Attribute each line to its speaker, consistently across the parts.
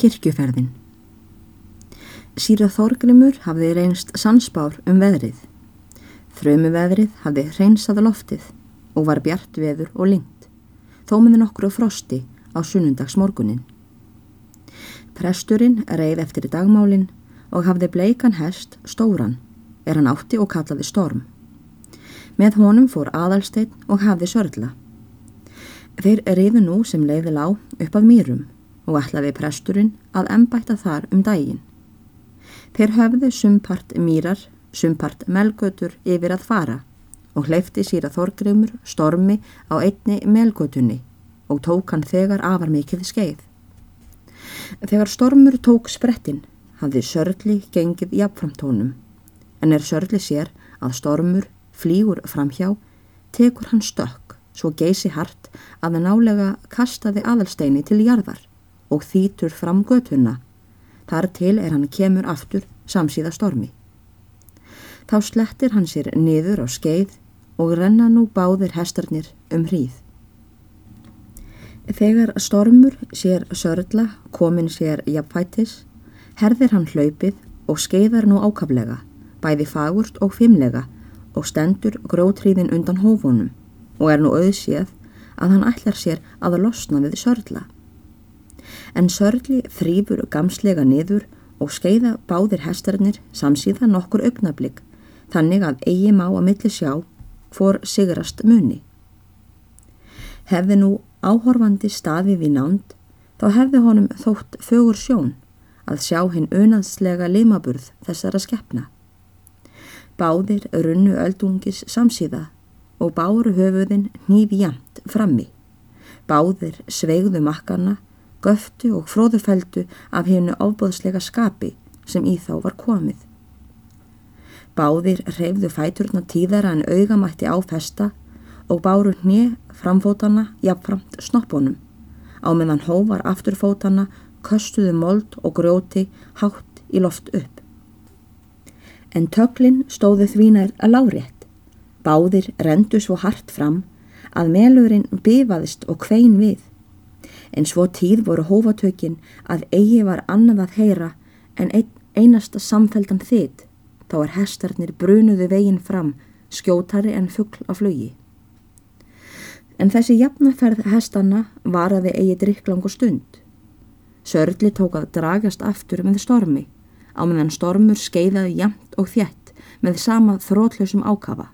Speaker 1: Kirkjuferðin Síra Þorgrimur hafði reynst sansbár um veðrið. Frömu veðrið hafði hreinsaða loftið og var bjart veður og lingt, þó meði nokkru frosti á sunnundagsmorgunin. Presturinn reið eftir í dagmálinn og hafði bleikan hest stóran, er hann átti og kallaði storm. Með honum fór aðalsteinn og hafði sörla. Þeir riðu nú sem leiði lág upp af mýrum og ætlaði presturinn að embætta þar um daginn. Þeir höfðu sumpart mýrar, sumpart melgötur yfir að fara og hleyfti síra þorgrymur stormi á einni melgötunni og tók hann þegar afar mikið skeið. Þegar stormur tók sprettin hafði sörli gengið jafnframtónum en er sörli sér að stormur flýgur framhjá tekur hann stökk svo geysi hart að það nálega kastaði aðalsteini til jarðar og þýtur fram götuna. Þar til er hann kemur aftur samsíða stormi. Þá slettir hann sér niður á skeið og renna nú báðir hestarnir um hríð. Þegar stormur sér sörla komin sér jafnfætis, herðir hann hlaupið og skeiðar nú ákaflega, bæði fagurt og fimmlega og stendur grótríðin undan hófunum og er nú auðséð að hann ætlar sér að losna við sörla en sörli þrýfur gamslega niður og skeiða báðir hestarnir samsíða nokkur augnablík þannig að eigi má að milli sjá hvor sigrast muni. Hefði nú áhorfandi staði við nánd þá hefði honum þótt fögur sjón að sjá hinn unaðslega limaburð þessara skeppna. Báðir runnu öldungis samsíða og báru höfuðin nýfi jamt frammi. Báðir sveigðu makkarna göftu og fróðufældu af hennu ábúðslega skapi sem í þá var komið. Báðir reyfðu fæturna tíðara en augamætti áfesta og báru hnið framfótana jafnframt snoppunum. Á meðan hóvar afturfótana köstuðu mold og grjóti hátt í loft upp. En töklinn stóðu þvínar að lárétt. Báðir rendu svo hart fram að melurinn bifaðist og kvein við en svo tíð voru hófatökin að eigi var annað að heyra en ein, einasta samfeldan þitt, þá er hestarnir brunuðu veginn fram, skjótari en fuggl á flugi. En þessi jafnaferð hestana varaði eigi drikklangu stund. Sörli tók að dragast aftur með stormi, á meðan stormur skeiðaði jamt og þjætt með sama þrótlausum ákafa.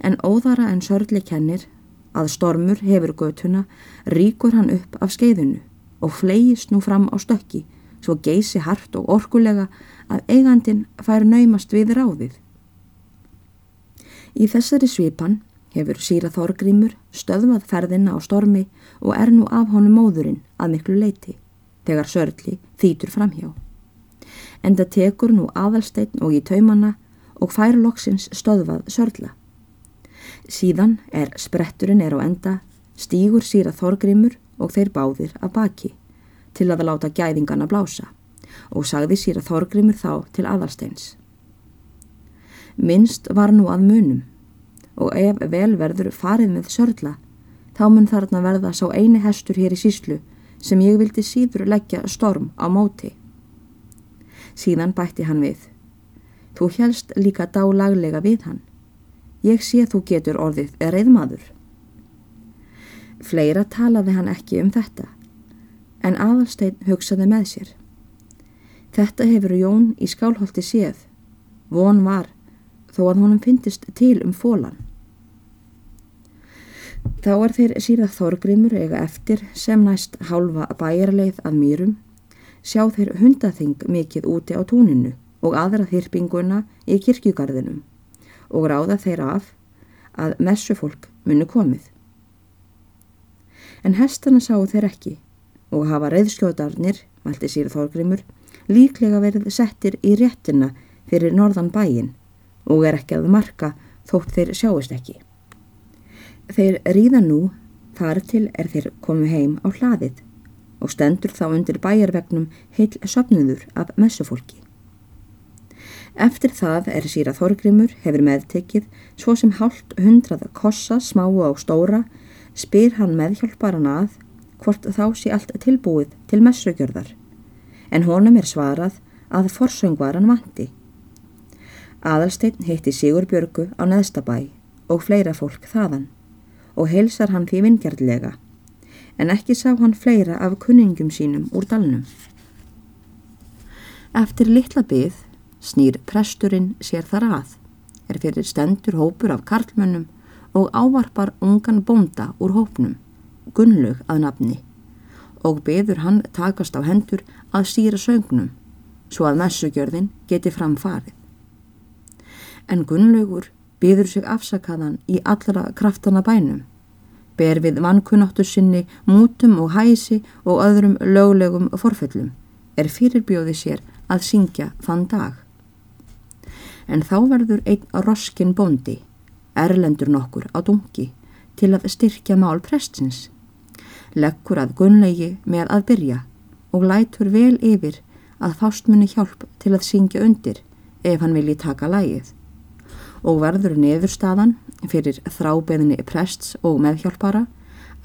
Speaker 1: En óðara en Sörli kennir að stormur hefur götuna, ríkur hann upp af skeiðinu og flegist nú fram á stökki, svo geysi hart og orkulega að eigandin fær naumast við ráðið. Í þessari svipan hefur síra Þorgrímur stöðvað ferðina á stormi og er nú af honum móðurinn að miklu leiti, þegar sörli þýtur framhjá. Enda tekur nú aðalsteinn og í taumana og fær loksins stöðvað sörla. Síðan er spretturinn er á enda, stígur síra þorgrimur og þeir báðir að baki til að láta gæðingana blása og sagði síra þorgrimur þá til aðalsteins. Minst var nú að munum og ef vel verður farið með sörla þá mun þarna verða sá eini hestur hér í síslu sem ég vildi síður leggja storm á móti. Síðan bætti hann við. Þú helst líka dálaglega við hann Ég sé þú getur orðið reyðmaður. Fleira talaði hann ekki um þetta, en aðalstein hugsaði með sér. Þetta hefur Jón í skálholti séð, von var, þó að honum fyndist til um fólan. Þá er þeir síðan þorgrimur eiga eftir sem næst hálfa bæjarleið að mýrum, sjá þeir hundaþing mikið úti á túninu og aðra þyrpinguna í kirkjugarðinum og ráða þeirra af að messufólk munu komið. En hestana sáu þeir ekki og hafa reyðskjóðarnir, valdi síra þórgrimur, líklega verið settir í réttina fyrir norðan bæin og er ekki að marka þótt þeir sjáist ekki. Þeir ríða nú, þar til er þeir komið heim á hlaðið og stendur þá undir bæjarvegnum heil söpnuður af messufólki. Eftir það er síra Þorgrimur hefur meðtekið svo sem hálft hundrað kossa smáu á stóra spyr hann meðhjálparan að hvort þá sé allt tilbúið til messugjörðar en honum er svarað að forsöngvaran vanti. Aðalsteinn hitti Sigur Björgu á neðstabæ og fleira fólk þaðan og heilsar hann því vingjarlega en ekki sá hann fleira af kunningum sínum úr dalnum. Eftir litla byð snýr presturinn sér þar að, er fyrir stendur hópur af karlmönnum og ávarpar ungan bonda úr hópnum, Gunnlaug að nafni, og byður hann takast á hendur að stýra sögnum, svo að messugjörðin geti framfarið. En Gunnlaugur byður sig afsakaðan í allra kraftana bænum, ber við vankunáttu sinni, mútum og hæsi og öðrum löglegum forfellum, er fyrirbjóði sér að syngja þann dag. En þá verður einn roskin bondi, erlendur nokkur á dungi, til að styrkja mál prestins. Leggur að gunlegi með að byrja og lætur vel yfir að fástmunni hjálp til að syngja undir ef hann vilji taka lægið og verður neðurstaðan fyrir þrábeðinni prests og meðhjálpara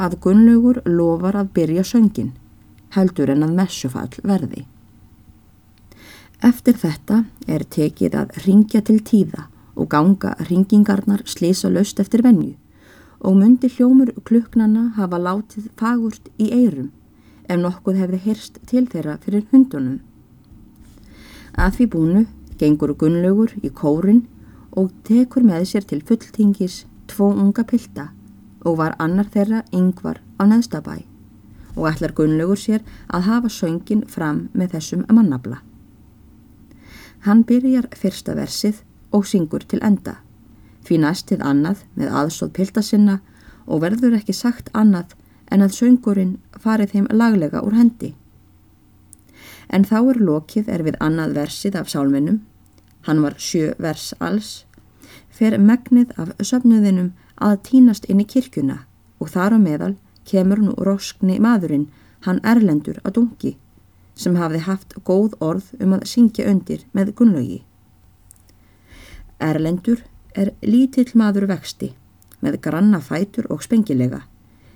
Speaker 1: að Gunnlaugur lofar að byrja söngin, heldur en að messufall verði. Eftir þetta er tekið að ringja til tíða og ganga ringingarnar slísa löst eftir venju og myndi hljómur klukknanna hafa látið fagurt í eirum ef nokkuð hefði hyrst til þeirra fyrir hundunum. Að því búnu gengur Gunnlaugur í kórin og tekur með sér til fulltingis tvo unga pilda og var annar þeirra yngvar á neðstabæ og ætlar Gunnlaugur sér að hafa söngin fram með þessum mannabla. Hann byrjar fyrsta versið og syngur til enda, því næstið annað með aðsóð pilda sinna og verður ekki sagt annað en að söngurinn farið þeim laglega úr hendi. En þá er lokið er við annað versið af sálmennum hann var sjö vers alls, fer megnið af söfnuðinum að týnast inn í kirkjuna og þar á meðal kemur nú roskni maðurinn, hann Erlendur að dungi, sem hafði haft góð orð um að syngja undir með gunnlögi. Erlendur er lítill maður vexti, með granna fætur og spengilega,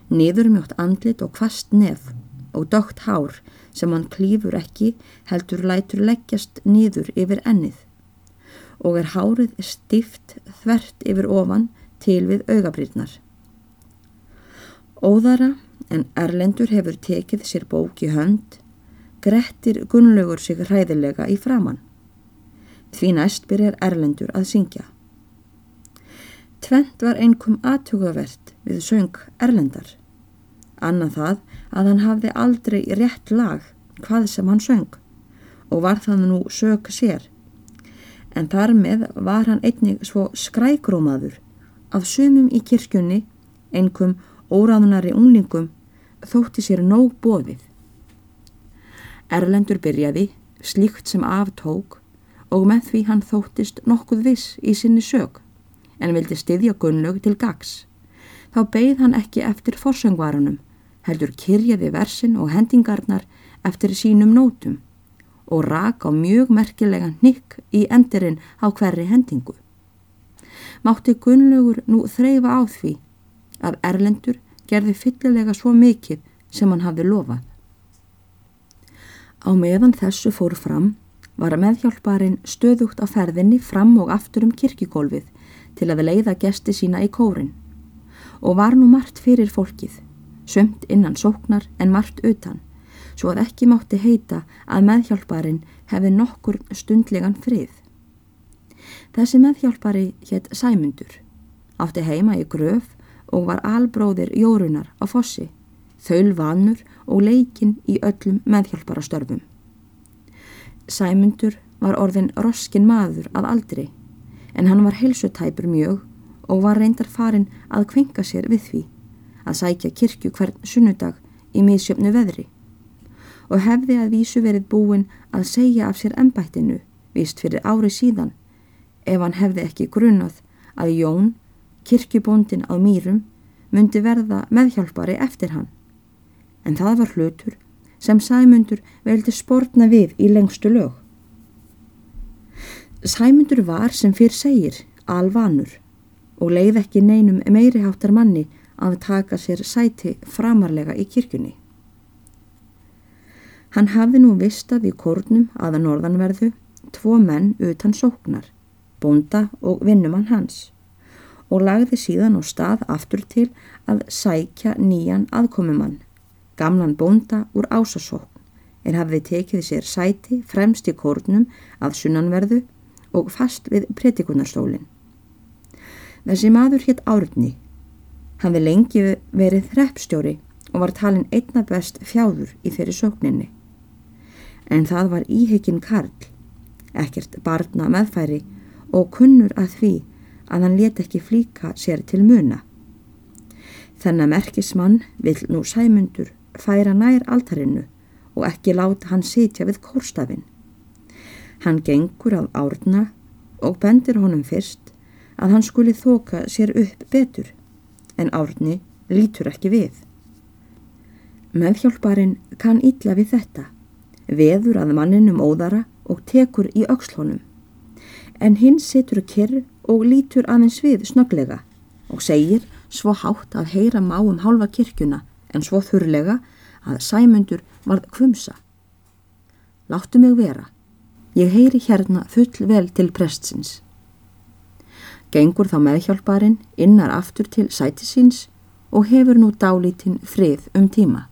Speaker 1: niðurmjótt andlit og kvast nef og dögt hár sem hann klýfur ekki heldur lætur leggjast niður yfir ennið og er hárið stift þvert yfir ofan til við augabrýrnar. Óðara en Erlendur hefur tekið sér bók í hönd, grettir Gunnlaugur sig hræðilega í framann. Því næst byrjar Erlendur að syngja. Tvent var einkum aðtugavert við söng Erlendar. Annað það að hann hafði aldrei rétt lag hvað sem hann söng og var það nú sög sér en þar með var hann einnig svo skrækrómaður að sumum í kirkjunni, einhverjum óráðunari unglingum, þótti sér nóg bóðið. Erlendur byrjaði, slíkt sem aftók og með því hann þóttist nokkuð viss í sinni sög, en vildi styðja Gunnlaug til gags. Þá beigð hann ekki eftir forsöngvarunum, heldur kyrjaði versin og hendingarnar eftir sínum nótum og rak á mjög merkilega nikk í endurinn á hverri hendingu. Mátti Gunnlaugur nú þreyfa á því að Erlendur gerði fyllilega svo mikið sem hann hafði lofað. Á meðan þessu fór fram var meðhjálparinn stöðugt á ferðinni fram og aftur um kirkigólfið til að leiða gesti sína í kórin og var nú margt fyrir fólkið, sömt innan sóknar en margt utan svo að ekki mátti heita að meðhjálparinn hefði nokkur stundlegan frið. Þessi meðhjálpari hétt Sæmundur, átti heima í gröf og var albróðir Jórunar á fossi, þaul vanur og leikin í öllum meðhjálparastörfum. Sæmundur var orðin roskin maður að aldri, en hann var helsutæpur mjög og var reyndar farin að kvenka sér við því að sækja kirkju hvern sunnudag í miðsjöfnu veðri og hefði að vísu verið búin að segja af sér ennbættinu, vist fyrir ári síðan, ef hann hefði ekki grunnað að Jón, kirkjubóndin á mýrum, myndi verða meðhjálpari eftir hann. En það var hlutur sem Sæmundur veldi spórna við í lengstu lög. Sæmundur var sem fyrr segir alvanur og leið ekki neinum meiriháttar manni að taka sér sæti framarlega í kirkjunni. Hann hafði nú vistað í kórnum aða norðanverðu tvo menn utan sóknar, bonda og vinnumann hans og lagði síðan á stað aftur til að sækja nýjan aðkomumann, gamlan bonda úr ásasókn, en hafði tekið sér sæti fremst í kórnum að sunnanverðu og fast við pretikunarstólinn. Þessi maður hétt Árni. Hann við lengi verið þreppstjóri og var talin einna best fjáður í þeirri sókninni. En það var íhegin Karl, ekkert barna meðfæri og kunnur að því að hann let ekki flíka sér til muna. Þennan merkismann vil nú sæmundur færa nær altarinnu og ekki láta hann sitja við kórstafinn. Hann gengur af árna og bendir honum fyrst að hann skuli þoka sér upp betur en árni lítur ekki við. Meðhjálparinn kann illa við þetta, veður að manninum óðara og tekur í aukslónum. En hinn situr kyrr og lítur aðeins við snöglega og segir svo hátt að heyra má um hálfa kirkjuna en svo þurrlega að sæmundur varð kvumsa. Láttu mig vera. Ég heyri hérna full vel til prestsins. Gengur þá meðhjálparinn innar aftur til sætisins og hefur nú dálítinn frið um tíma.